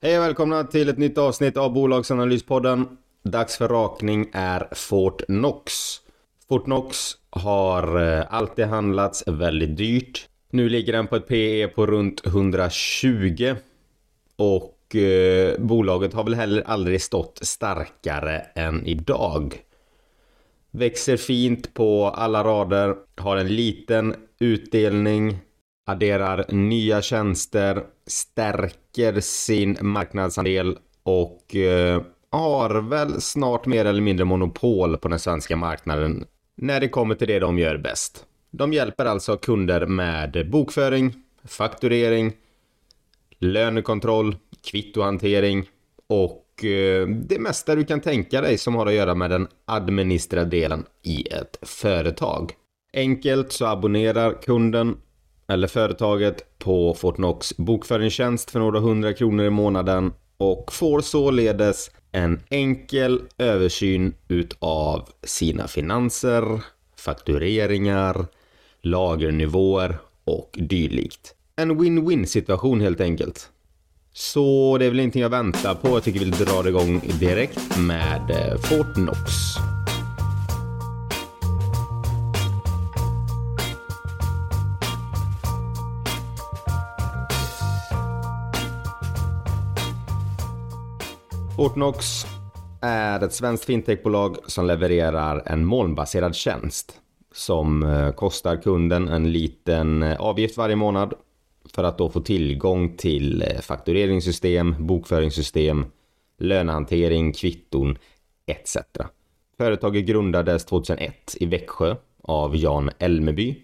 Hej och välkomna till ett nytt avsnitt av Bolagsanalyspodden. Dags för rakning är Fortnox. Fortnox har eh, alltid handlats väldigt dyrt. Nu ligger den på ett PE på runt 120 och eh, bolaget har väl heller aldrig stått starkare än idag. Växer fint på alla rader, har en liten utdelning, adderar nya tjänster, stärker sin marknadsandel och eh, har väl snart mer eller mindre monopol på den svenska marknaden när det kommer till det de gör bäst. De hjälper alltså kunder med bokföring, fakturering, lönekontroll, kvittohantering och eh, det mesta du kan tänka dig som har att göra med den administrativa delen i ett företag. Enkelt så abonnerar kunden eller företaget på Fortnox bokföringstjänst för några hundra kronor i månaden och får således en enkel översyn utav sina finanser, faktureringar, lagernivåer och dylikt. En win-win situation helt enkelt. Så det är väl ingenting jag väntar på. Jag tycker vi drar igång direkt med eh, Fortnox. Fortnox är ett svenskt fintechbolag som levererar en molnbaserad tjänst som eh, kostar kunden en liten eh, avgift varje månad för att då få tillgång till eh, faktureringssystem, bokföringssystem, lönehantering, kvitton etc. Företaget grundades 2001 i Växjö av Jan Elmeby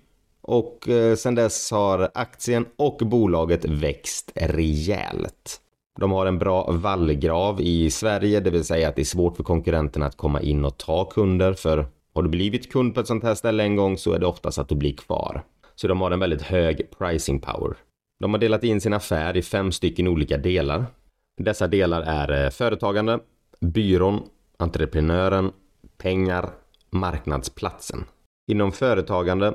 och sedan dess har aktien och bolaget växt rejält. De har en bra vallgrav i Sverige, det vill säga att det är svårt för konkurrenterna att komma in och ta kunder för har du blivit kund på ett sånt här ställe en gång så är det oftast att du blir kvar. Så de har en väldigt hög pricing power. De har delat in sin affär i fem stycken olika delar. Dessa delar är eh, företagande, byrån, entreprenören, pengar, marknadsplatsen. Inom företagande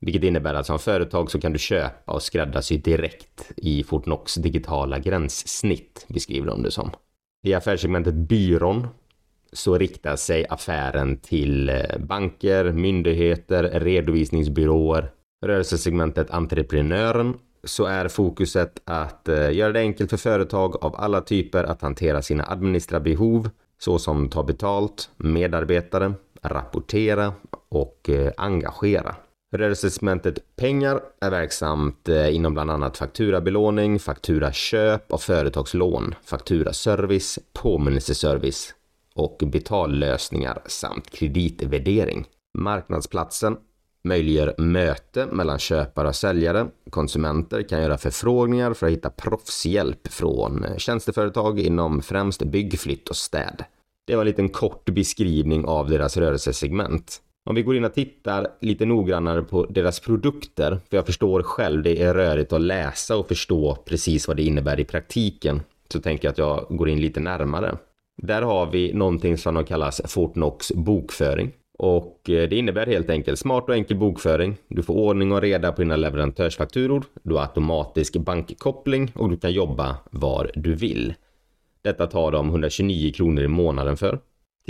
Vilket innebär att som företag så kan du köpa och skräddarsy direkt i Fortnox digitala gränssnitt, beskriver de det som. I affärssegmentet byrån så riktar sig affären till eh, banker, myndigheter, redovisningsbyråer. Rörelsesegmentet entreprenören så är fokuset att eh, göra det enkelt för företag av alla typer att hantera sina administrativa behov såsom ta betalt, medarbetare, rapportera och eh, engagera. Rörelsesegmentet pengar är verksamt eh, inom bland annat fakturabelåning, fakturaköp och företagslån, fakturaservice, påminnelseservice och betallösningar samt kreditvärdering. Marknadsplatsen möjliggör möte mellan köpare och säljare. Konsumenter kan göra förfrågningar för att hitta proffshjälp från eh, tjänsteföretag inom främst bygg, flytt och städ. Det var en liten kort beskrivning av deras rörelsesegment. Om vi går in och tittar lite noggrannare på deras produkter, för jag förstår själv, det är rörigt att läsa och förstå precis vad det innebär i praktiken, så tänker jag att jag går in lite närmare. Där har vi någonting som de kallas Fortnox bokföring. Och eh, det innebär helt enkelt smart och enkel bokföring. Du får ordning och reda på dina leverantörsfakturor. Du har automatisk bankkoppling och du kan jobba var du vill. Detta tar de 129 kronor i månaden för.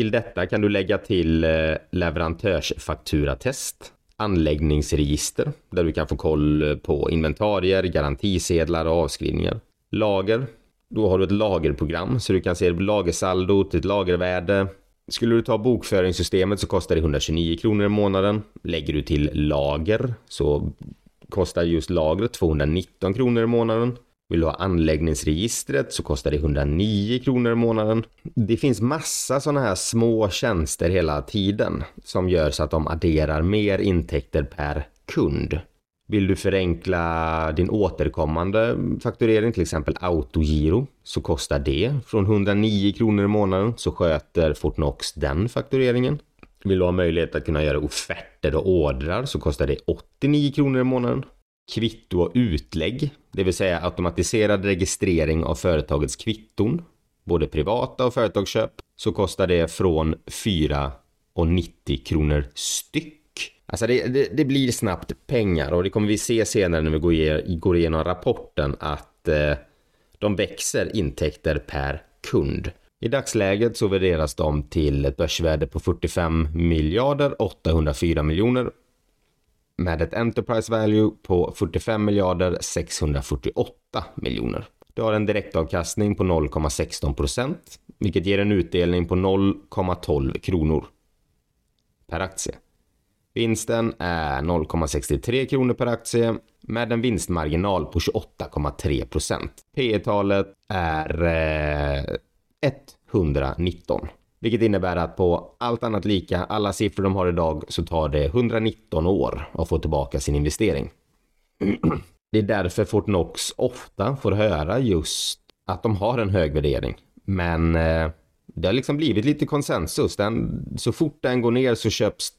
Till detta kan du lägga till eh, leverantörsfakturatest, anläggningsregister där du kan få koll eh, på inventarier, garantisedlar och avskrivningar. Lager. Då har du ett lagerprogram så du kan se lagersaldot, ett lagervärde. Skulle du ta bokföringssystemet så kostar det 129 kronor i månaden. Lägger du till lager så kostar just lagret 219 kronor i månaden. Vill du ha anläggningsregistret så kostar det 109 kronor i månaden. Det finns massa sådana här små tjänster hela tiden som gör så att de adderar mer intäkter per kund. Vill du förenkla din återkommande fakturering, till exempel autogiro, så kostar det från 109 kronor i månaden så sköter Fortnox den faktureringen. Vill du ha möjlighet att kunna göra offerter och ordrar så kostar det 89 kronor i månaden kvitto och utlägg, det vill säga automatiserad registrering av företagets kvitton, både privata och företagsköp, så kostar det från 4,90 kronor styck. Alltså det, det, det, blir snabbt pengar och det kommer vi se senare när vi går, går igenom rapporten att eh, de växer intäkter per kund. I dagsläget så värderas de till ett börsvärde på 45 miljarder 804 miljoner med ett Enterprise Value på 45 miljarder 648 miljoner. Du har en direktavkastning på 0,16 procent, vilket ger en utdelning på 0,12 kronor per aktie. Vinsten är 0,63 kronor per aktie med en vinstmarginal på 28,3 procent. P talet är eh, 119. Vilket innebär att på allt annat lika, alla siffror de har idag, så tar det 119 år att få tillbaka sin investering. Det är därför Fortnox ofta får höra just att de har en hög värdering. Men eh, det har liksom blivit lite konsensus. Den, så fort den går ner så köps,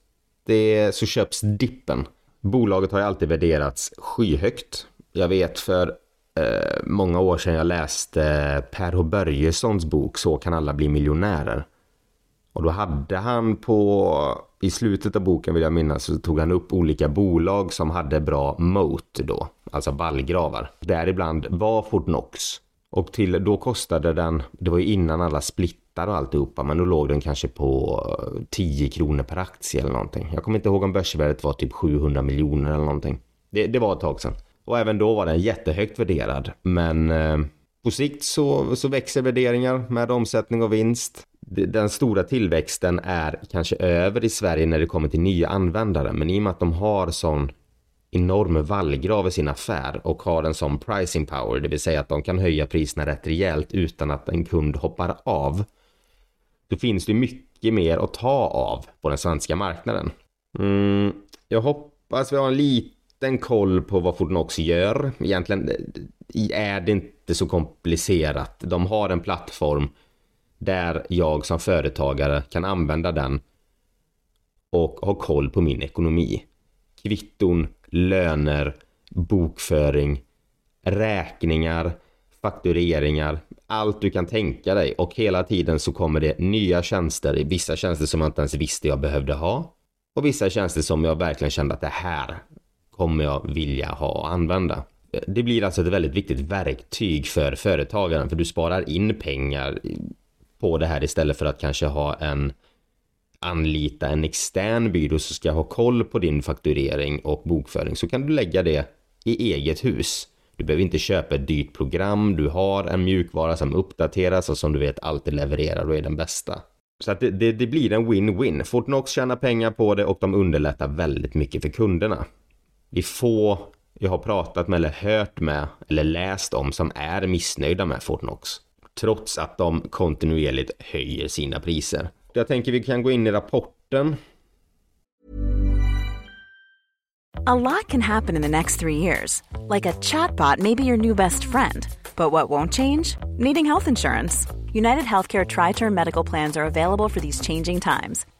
det, så köps dippen. Bolaget har ju alltid värderats skyhögt. Jag vet för eh, många år sedan jag läste Per H Börjessons bok Så kan alla bli miljonärer. Och då hade han på, i slutet av boken vill jag minnas, så tog han upp olika bolag som hade bra moat då, alltså vallgravar. Däribland var Fortnox. Och till, då kostade den, det var ju innan alla splittar och alltihopa, men då låg den kanske på eh, 10 kronor per aktie eller någonting. Jag kommer inte ihåg om börsvärdet var typ 700 miljoner eller någonting. Det, det var ett tag sedan. Och även då var den jättehögt värderad, men eh, på sikt så, så växer värderingar med omsättning och vinst den stora tillväxten är kanske över i Sverige när det kommer till nya användare. Men i och med att de har sån enorm vallgrav i sin affär och har en sån pricing power, det vill säga att de kan höja priserna rätt rejält utan att en kund hoppar av. Då finns det mycket mer att ta av på den svenska marknaden. Mm, jag hoppas vi har en liten koll på vad Fortnox gör. Egentligen eh, är det inte så komplicerat. De har en plattform där jag som företagare kan använda den och ha koll på min ekonomi. Kvitton, löner, bokföring, räkningar, faktureringar, allt du kan tänka dig och hela tiden så kommer det nya tjänster, vissa tjänster som jag inte ens visste jag behövde ha och vissa tjänster som jag verkligen kände att det här kommer jag vilja ha och använda. Det blir alltså ett väldigt viktigt verktyg för företagaren för du sparar in pengar på det här istället för att kanske ha en anlita en extern byrå som ska ha koll på din fakturering och bokföring så kan du lägga det i eget hus. Du behöver inte köpa ett dyrt program, du har en mjukvara som uppdateras och som du vet alltid levererar och är den bästa. Så att det, det, det blir en win-win. Fortnox tjänar pengar på det och de underlättar väldigt mycket för kunderna. Det är få jag har pratat med eller hört med eller läst om som är missnöjda med Fortnox trots att de kontinuerligt höjer sina priser. Jag tänker vi kan gå in i rapporten. A lot can happen in the next three years. Like a chatbot may be your new best friend. But what won't change? Needing health insurance. United Healthcare Tri Term Medical Plans are available for these changing times.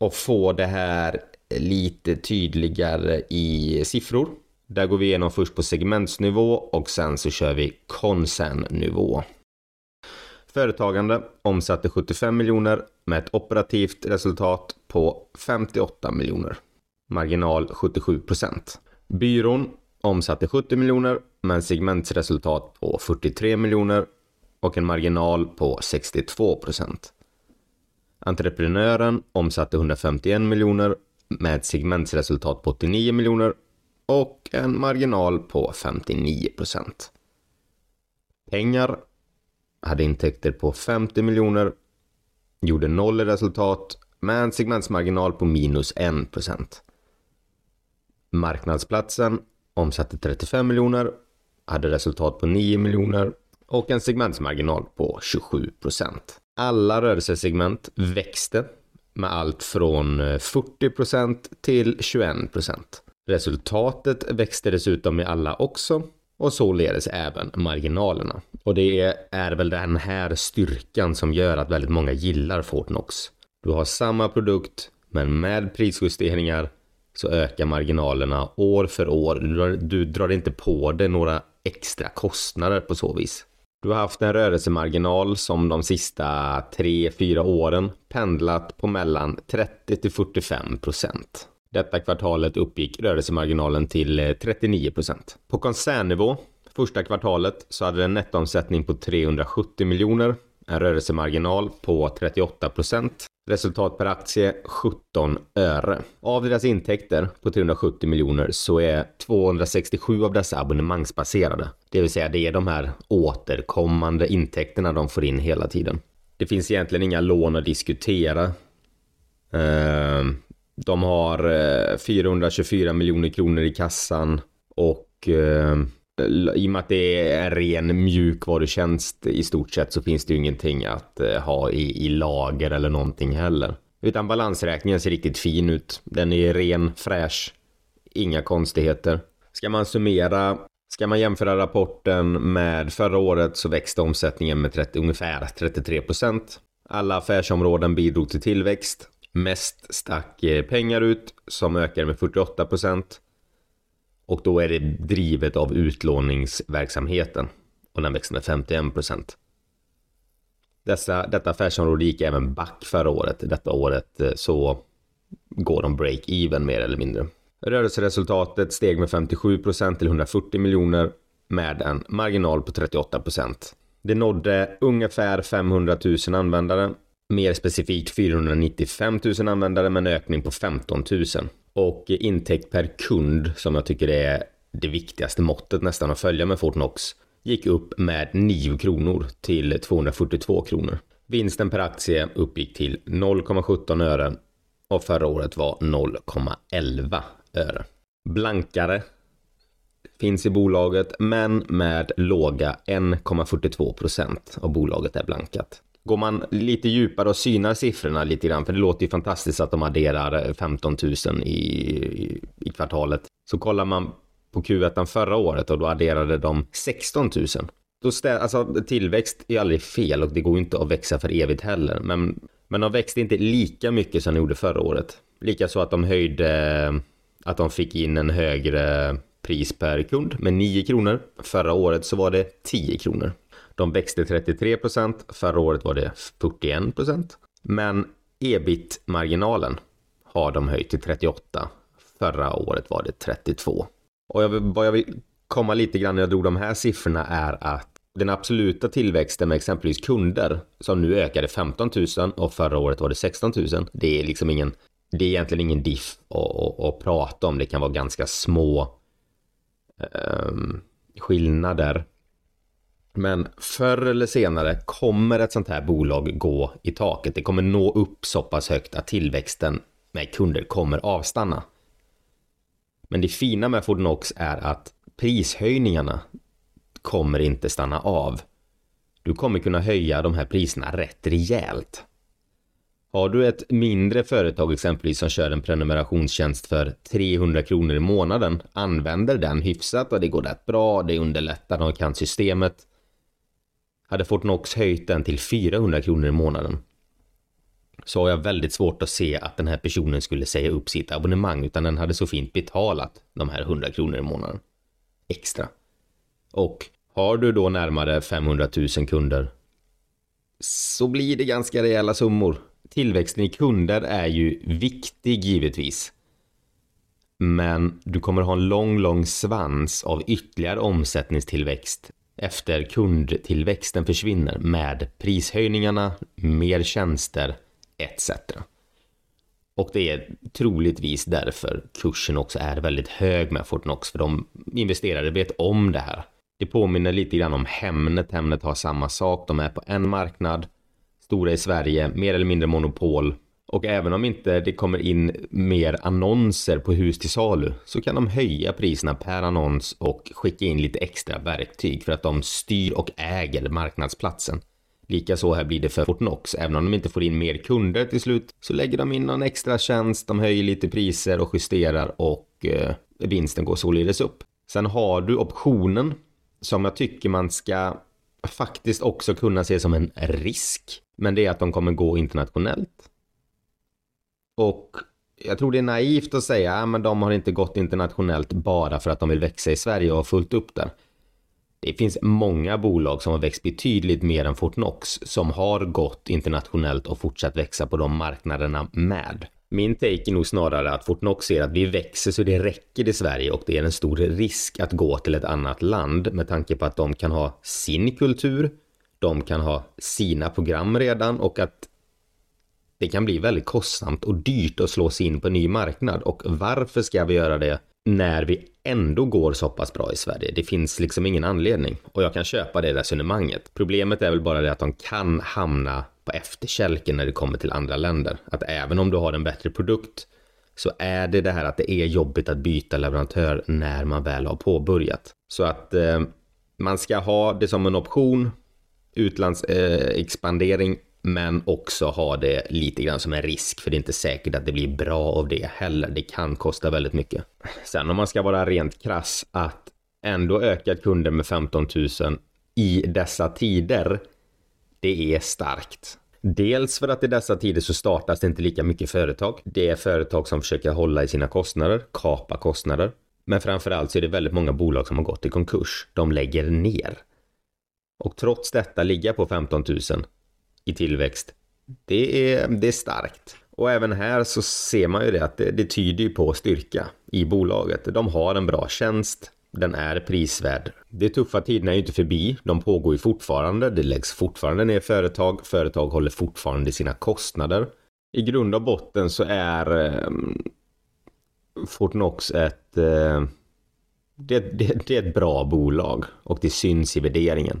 Och få det här lite tydligare i siffror. Där går vi igenom först på segmentsnivå och sen så kör vi koncernnivå. Företagande omsatte 75 miljoner med ett operativt resultat på 58 miljoner. Marginal 77 procent. Byrån omsatte 70 miljoner med en segmentsresultat på 43 miljoner och en marginal på 62 procent. Entreprenören omsatte 151 miljoner med ett segmentsresultat på 89 miljoner och en marginal på 59 procent. Pengar hade intäkter på 50 miljoner, gjorde noll i resultat med en segmentsmarginal på minus 1 procent. Marknadsplatsen omsatte 35 miljoner, hade resultat på 9 miljoner och en segmentsmarginal på 27 procent. Alla rörelsesegment växte med allt från eh, 40 procent till 21 procent. Resultatet växte dessutom i alla också och således även marginalerna. Och det är väl den här styrkan som gör att väldigt många gillar Fortnox. Du har samma produkt men med prisjusteringar så ökar marginalerna år för år. Du drar, du drar inte på dig några extra kostnader på så vis. Du har haft en rörelsemarginal som de sista 3-4 åren pendlat på mellan 30 till 45 procent. Detta kvartalet uppgick rörelsemarginalen till eh, 39 procent. På koncernnivå, första kvartalet, så hade den nettoomsättning på 370 miljoner, en rörelsemarginal på 38 procent, resultat per aktie 17 öre. Av deras intäkter på 370 miljoner så är 267 av dessa abonnemangsbaserade. Det vill säga det är de här återkommande intäkterna de får in hela tiden. Det finns egentligen inga lån att diskutera. Ehm, de har eh, 424 miljoner kronor i kassan och ehm, i och med att det är en ren mjukvarutjänst i stort sett så finns det ju ingenting att eh, ha i, i lager eller någonting heller. Utan balansräkningen ser riktigt fin ut. Den är ren, fräsch, inga konstigheter. Ska man summera, ska man jämföra rapporten med förra året så växte omsättningen med 30, ungefär 33 procent. Alla affärsområden bidrog till tillväxt. Mest stack eh, pengar ut som ökade med 48 procent. Och då är det drivet av utlåningsverksamheten. Och den växte med 51 procent. Dessa, detta affärsområde gick även back förra året. Detta året eh, så går de break-even mer eller mindre. Rörelseresultatet steg med 57 procent till 140 miljoner med en marginal på 38 procent. Det nådde ungefär 500 000 användare. Mer specifikt 495 000 användare med en ökning på 15 000 och intäkt per kund som jag tycker är det viktigaste måttet nästan att följa med Fortnox gick upp med 9 kronor till 242 kronor. Vinsten per aktie uppgick till 0,17 öre och förra året var 0,11 öre. Blankare finns i bolaget men med låga 1,42 procent av bolaget är blankat. Går man lite djupare och synar siffrorna lite grann, för det låter ju fantastiskt att de adderar eh, 15 000 i, i, i kvartalet. Så kollar man på Q1 förra året och då adderade de 16 000. Då stä- alltså tillväxt är aldrig fel och det går inte att växa för evigt heller. Men, men de växte inte lika mycket som de gjorde förra året. Likaså att de höjde, att de fick in en högre pris per kund med 9 kronor. Förra året så var det 10 kronor. De växte 33 procent. Förra året var det 41 procent. Men ebit-marginalen har de höjt till 38. Förra året var det 32. Och jag, vad jag vill komma lite grann när jag drog de här siffrorna är att den absoluta tillväxten med exempelvis kunder som nu ökade 15 000 och förra året var det 16 000. Det är liksom ingen, det är egentligen ingen diff att, att, att prata om. Det kan vara ganska små um, skillnader. Men förr eller senare kommer ett sånt här bolag gå i taket. Det kommer nå upp så pass högt att tillväxten med kunder kommer avstanna. Men det fina med Fortnox är att prishöjningarna kommer inte stanna av. Du kommer kunna höja de här priserna rätt rejält. Har du ett mindre företag exempelvis som kör en prenumerationstjänst för 300 kronor i månaden, använder den hyfsat och det går rätt bra, det underlättar, de kan systemet. Hade Fortnox höjt den till 400 kronor i månaden så har jag väldigt svårt att se att den här personen skulle säga upp sitt abonnemang utan den hade så fint betalat de här 100 kronor i månaden extra. Och har du då närmare 500 000 kunder så blir det ganska rejäla summor. Tillväxten i kunder är ju viktig givetvis. Men du kommer ha en lång, lång svans av ytterligare omsättningstillväxt efter kundtillväxten försvinner med prishöjningarna, mer tjänster etc. Och det är troligtvis därför kursen också är väldigt hög med Fortnox, för de investerare vet om det här. Det påminner lite grann om Hemnet. Hemnet har samma sak. De är på en marknad, stora i Sverige, mer eller mindre monopol. Och även om inte det kommer in mer annonser på hus till salu så kan de höja priserna per annons och skicka in lite extra verktyg för att de styr och äger marknadsplatsen. Likaså här blir det för Fortnox. Även om de inte får in mer kunder till slut så lägger de in någon extra tjänst, de höjer lite priser och justerar och eh, vinsten går således upp. Sen har du optionen som jag tycker man ska faktiskt också kunna se som en risk. Men det är att de kommer gå internationellt. Och jag tror det är naivt att säga ah, att de har inte gått internationellt bara för att de vill växa i Sverige och har fullt upp där. Det finns många bolag som har växt betydligt mer än Fortnox som har gått internationellt och fortsatt växa på de marknaderna med. Min take är nog snarare att Fortnox ser att vi växer så det räcker i Sverige och det är en stor risk att gå till ett annat land med tanke på att de kan ha sin kultur, de kan ha sina program redan och att det kan bli väldigt kostsamt och dyrt att slå sig in på en ny marknad och varför ska vi göra det när vi ändå går så pass bra i Sverige. Det finns liksom ingen anledning och jag kan köpa det resonemanget. Problemet är väl bara det att de kan hamna på efterkälken när det kommer till andra länder. Att även om du har en bättre produkt så är det det här att det är jobbigt att byta leverantör när man väl har påbörjat. Så att eh, man ska ha det som en option, utlandsexpandering eh, men också ha det lite grann som en risk för det är inte säkert att det blir bra av det heller. Det kan kosta väldigt mycket. Sen om man ska vara rent krass att ändå öka kunder med 15 000 i dessa tider. Det är starkt. Dels för att i dessa tider så startas det inte lika mycket företag. Det är företag som försöker hålla i sina kostnader, kapa kostnader. Men framförallt så är det väldigt många bolag som har gått i konkurs. De lägger ner. Och trots detta ligga på 15 000 i tillväxt. Det är, det är starkt. Och även här så ser man ju det att det, det tyder ju på styrka i bolaget. De har en bra tjänst, den är prisvärd. De tuffa tiderna är ju inte förbi, de pågår ju fortfarande, det läggs fortfarande ner företag, företag håller fortfarande sina kostnader. I grund och botten så är eh, Fortnox ett, eh, det, det, det är ett bra bolag och det syns i värderingen.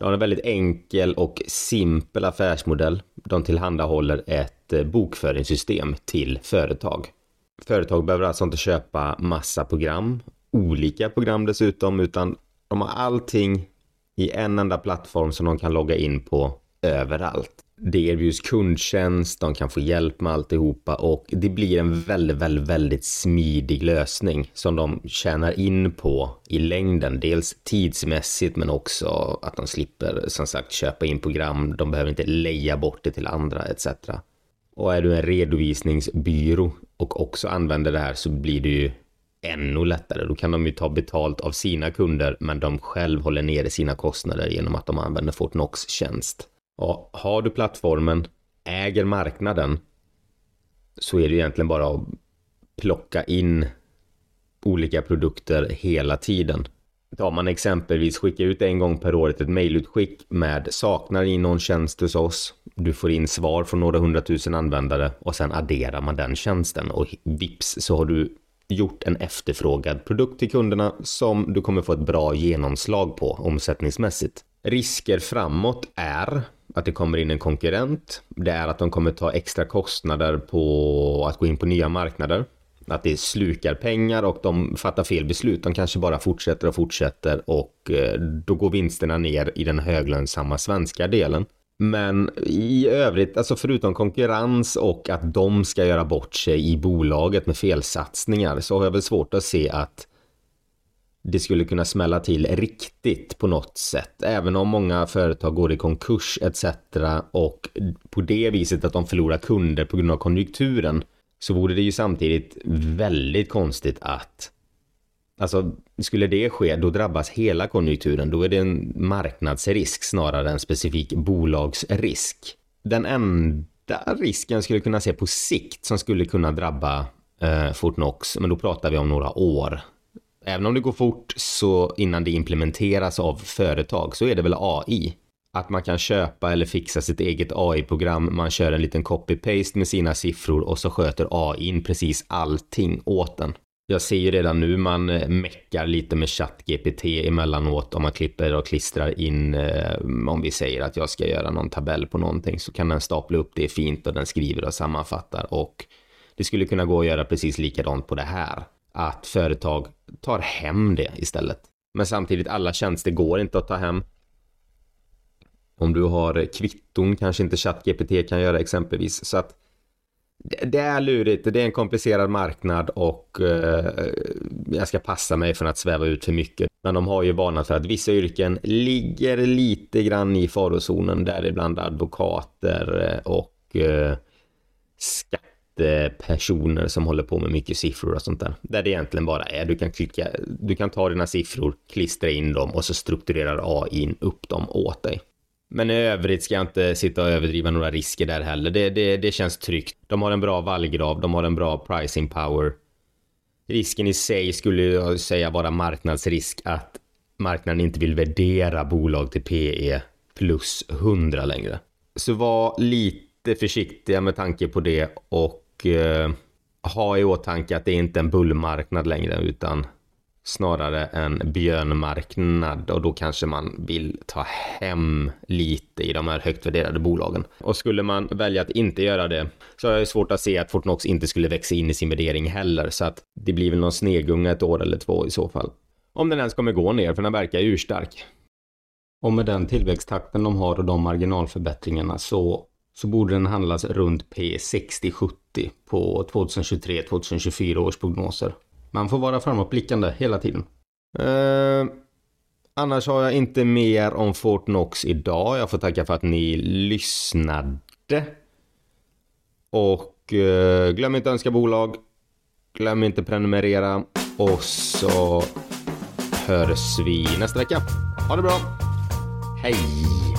De har en väldigt enkel och simpel affärsmodell. De tillhandahåller ett eh, bokföringssystem till företag. Företag behöver alltså inte köpa massa program, olika program dessutom, utan de har allting i en enda plattform som de kan logga in på överallt. Det erbjuds kundtjänst, de kan få hjälp med alltihopa och det blir en väldigt, väldigt, väldigt smidig lösning som de tjänar in på i längden. Dels tidsmässigt men också att de slipper som sagt köpa in program. De behöver inte leja bort det till andra etc. Och är du en redovisningsbyrå och också använder det här så blir det ju ännu lättare. Då kan de ju ta betalt av sina kunder men de själv håller nere sina kostnader genom att de använder Fortnox tjänst. Ja, har du plattformen, äger marknaden, så är det egentligen bara att plocka in olika produkter hela tiden. Tar man exempelvis skicka ut en gång per år ett mejlutskick med saknar i någon tjänst hos oss. Du får in svar från några hundratusen användare och sen adderar man den tjänsten och vips så har du gjort en efterfrågad produkt till kunderna som du kommer få ett bra genomslag på omsättningsmässigt. Risker framåt är att det kommer in en konkurrent. Det är att de kommer ta extra kostnader på att gå in på nya marknader. Att det slukar pengar och de fattar fel beslut. De kanske bara fortsätter och fortsätter och eh, då går vinsterna ner i den höglönsamma svenska delen. Men i övrigt, alltså förutom konkurrens och att de ska göra bort sig i bolaget med felsatsningar så har jag väl svårt att se att det skulle kunna smälla till riktigt på något sätt. Även om många företag går i konkurs etc. och på det viset att de förlorar kunder på grund av konjunkturen så vore det ju samtidigt väldigt konstigt att Alltså, skulle det ske, då drabbas hela konjunkturen. Då är det en marknadsrisk snarare än specifik bolagsrisk. Den enda risken skulle kunna se på sikt som skulle kunna drabba eh, Fortnox, men då pratar vi om några år även om det går fort så innan det implementeras av företag så är det väl AI. Att man kan köpa eller fixa sitt eget AI-program, man kör en liten copy-paste med sina siffror och så sköter AI in precis allting åt en. Jag ser ju redan nu man eh, meckar lite med ChatGPT emellanåt om man klipper och klistrar in eh, om vi säger att jag ska göra någon tabell på någonting så kan den stapla upp det fint och den skriver och sammanfattar och det skulle kunna gå att göra precis likadant på det här att företag tar hem det istället. Men samtidigt, alla tjänster går inte att ta hem. Om du har kvitton kanske inte ChatGPT kan göra exempelvis. Så att det är lurigt, det är en komplicerad marknad och eh, jag ska passa mig från att sväva ut för mycket. Men de har ju varnat för att vissa yrken ligger lite grann i farozonen, däribland advokater eh, och eh, skatt personer som håller på med mycket siffror och sånt där. Där det egentligen bara är, du kan klicka, du kan ta dina siffror, klistra in dem och så strukturerar AI upp dem åt dig. Men i övrigt ska jag inte sitta och överdriva några risker där heller. Det, det, det känns tryggt. De har en bra vallgrav, de har en bra pricing power. Risken i sig skulle jag säga vara marknadsrisk att marknaden inte vill värdera bolag till PE plus 100 längre. Så var lite lite försiktiga med tanke på det och eh, ha i åtanke att det inte är en bullmarknad längre utan snarare en björnmarknad och då kanske man vill ta hem lite i de här högt värderade bolagen. Och skulle man välja att inte göra det så är det svårt att se att Fortnox inte skulle växa in i sin värdering heller så att det blir väl någon snegunga ett år eller två i så fall. Om den ens kommer gå ner, för den verkar urstark. Och med den tillväxttakten de har och de marginalförbättringarna så, så borde den handlas runt P60-70 på 2023-2024 års prognoser. Man får vara framåtblickande hela tiden. Eh, annars har jag inte mer om Fortnox idag. Jag får tacka för att ni lyssnade. Och eh, glöm inte att önska bolag. Glöm inte prenumerera. Och så hörs vi nästa vecka. Ha det bra. Hej!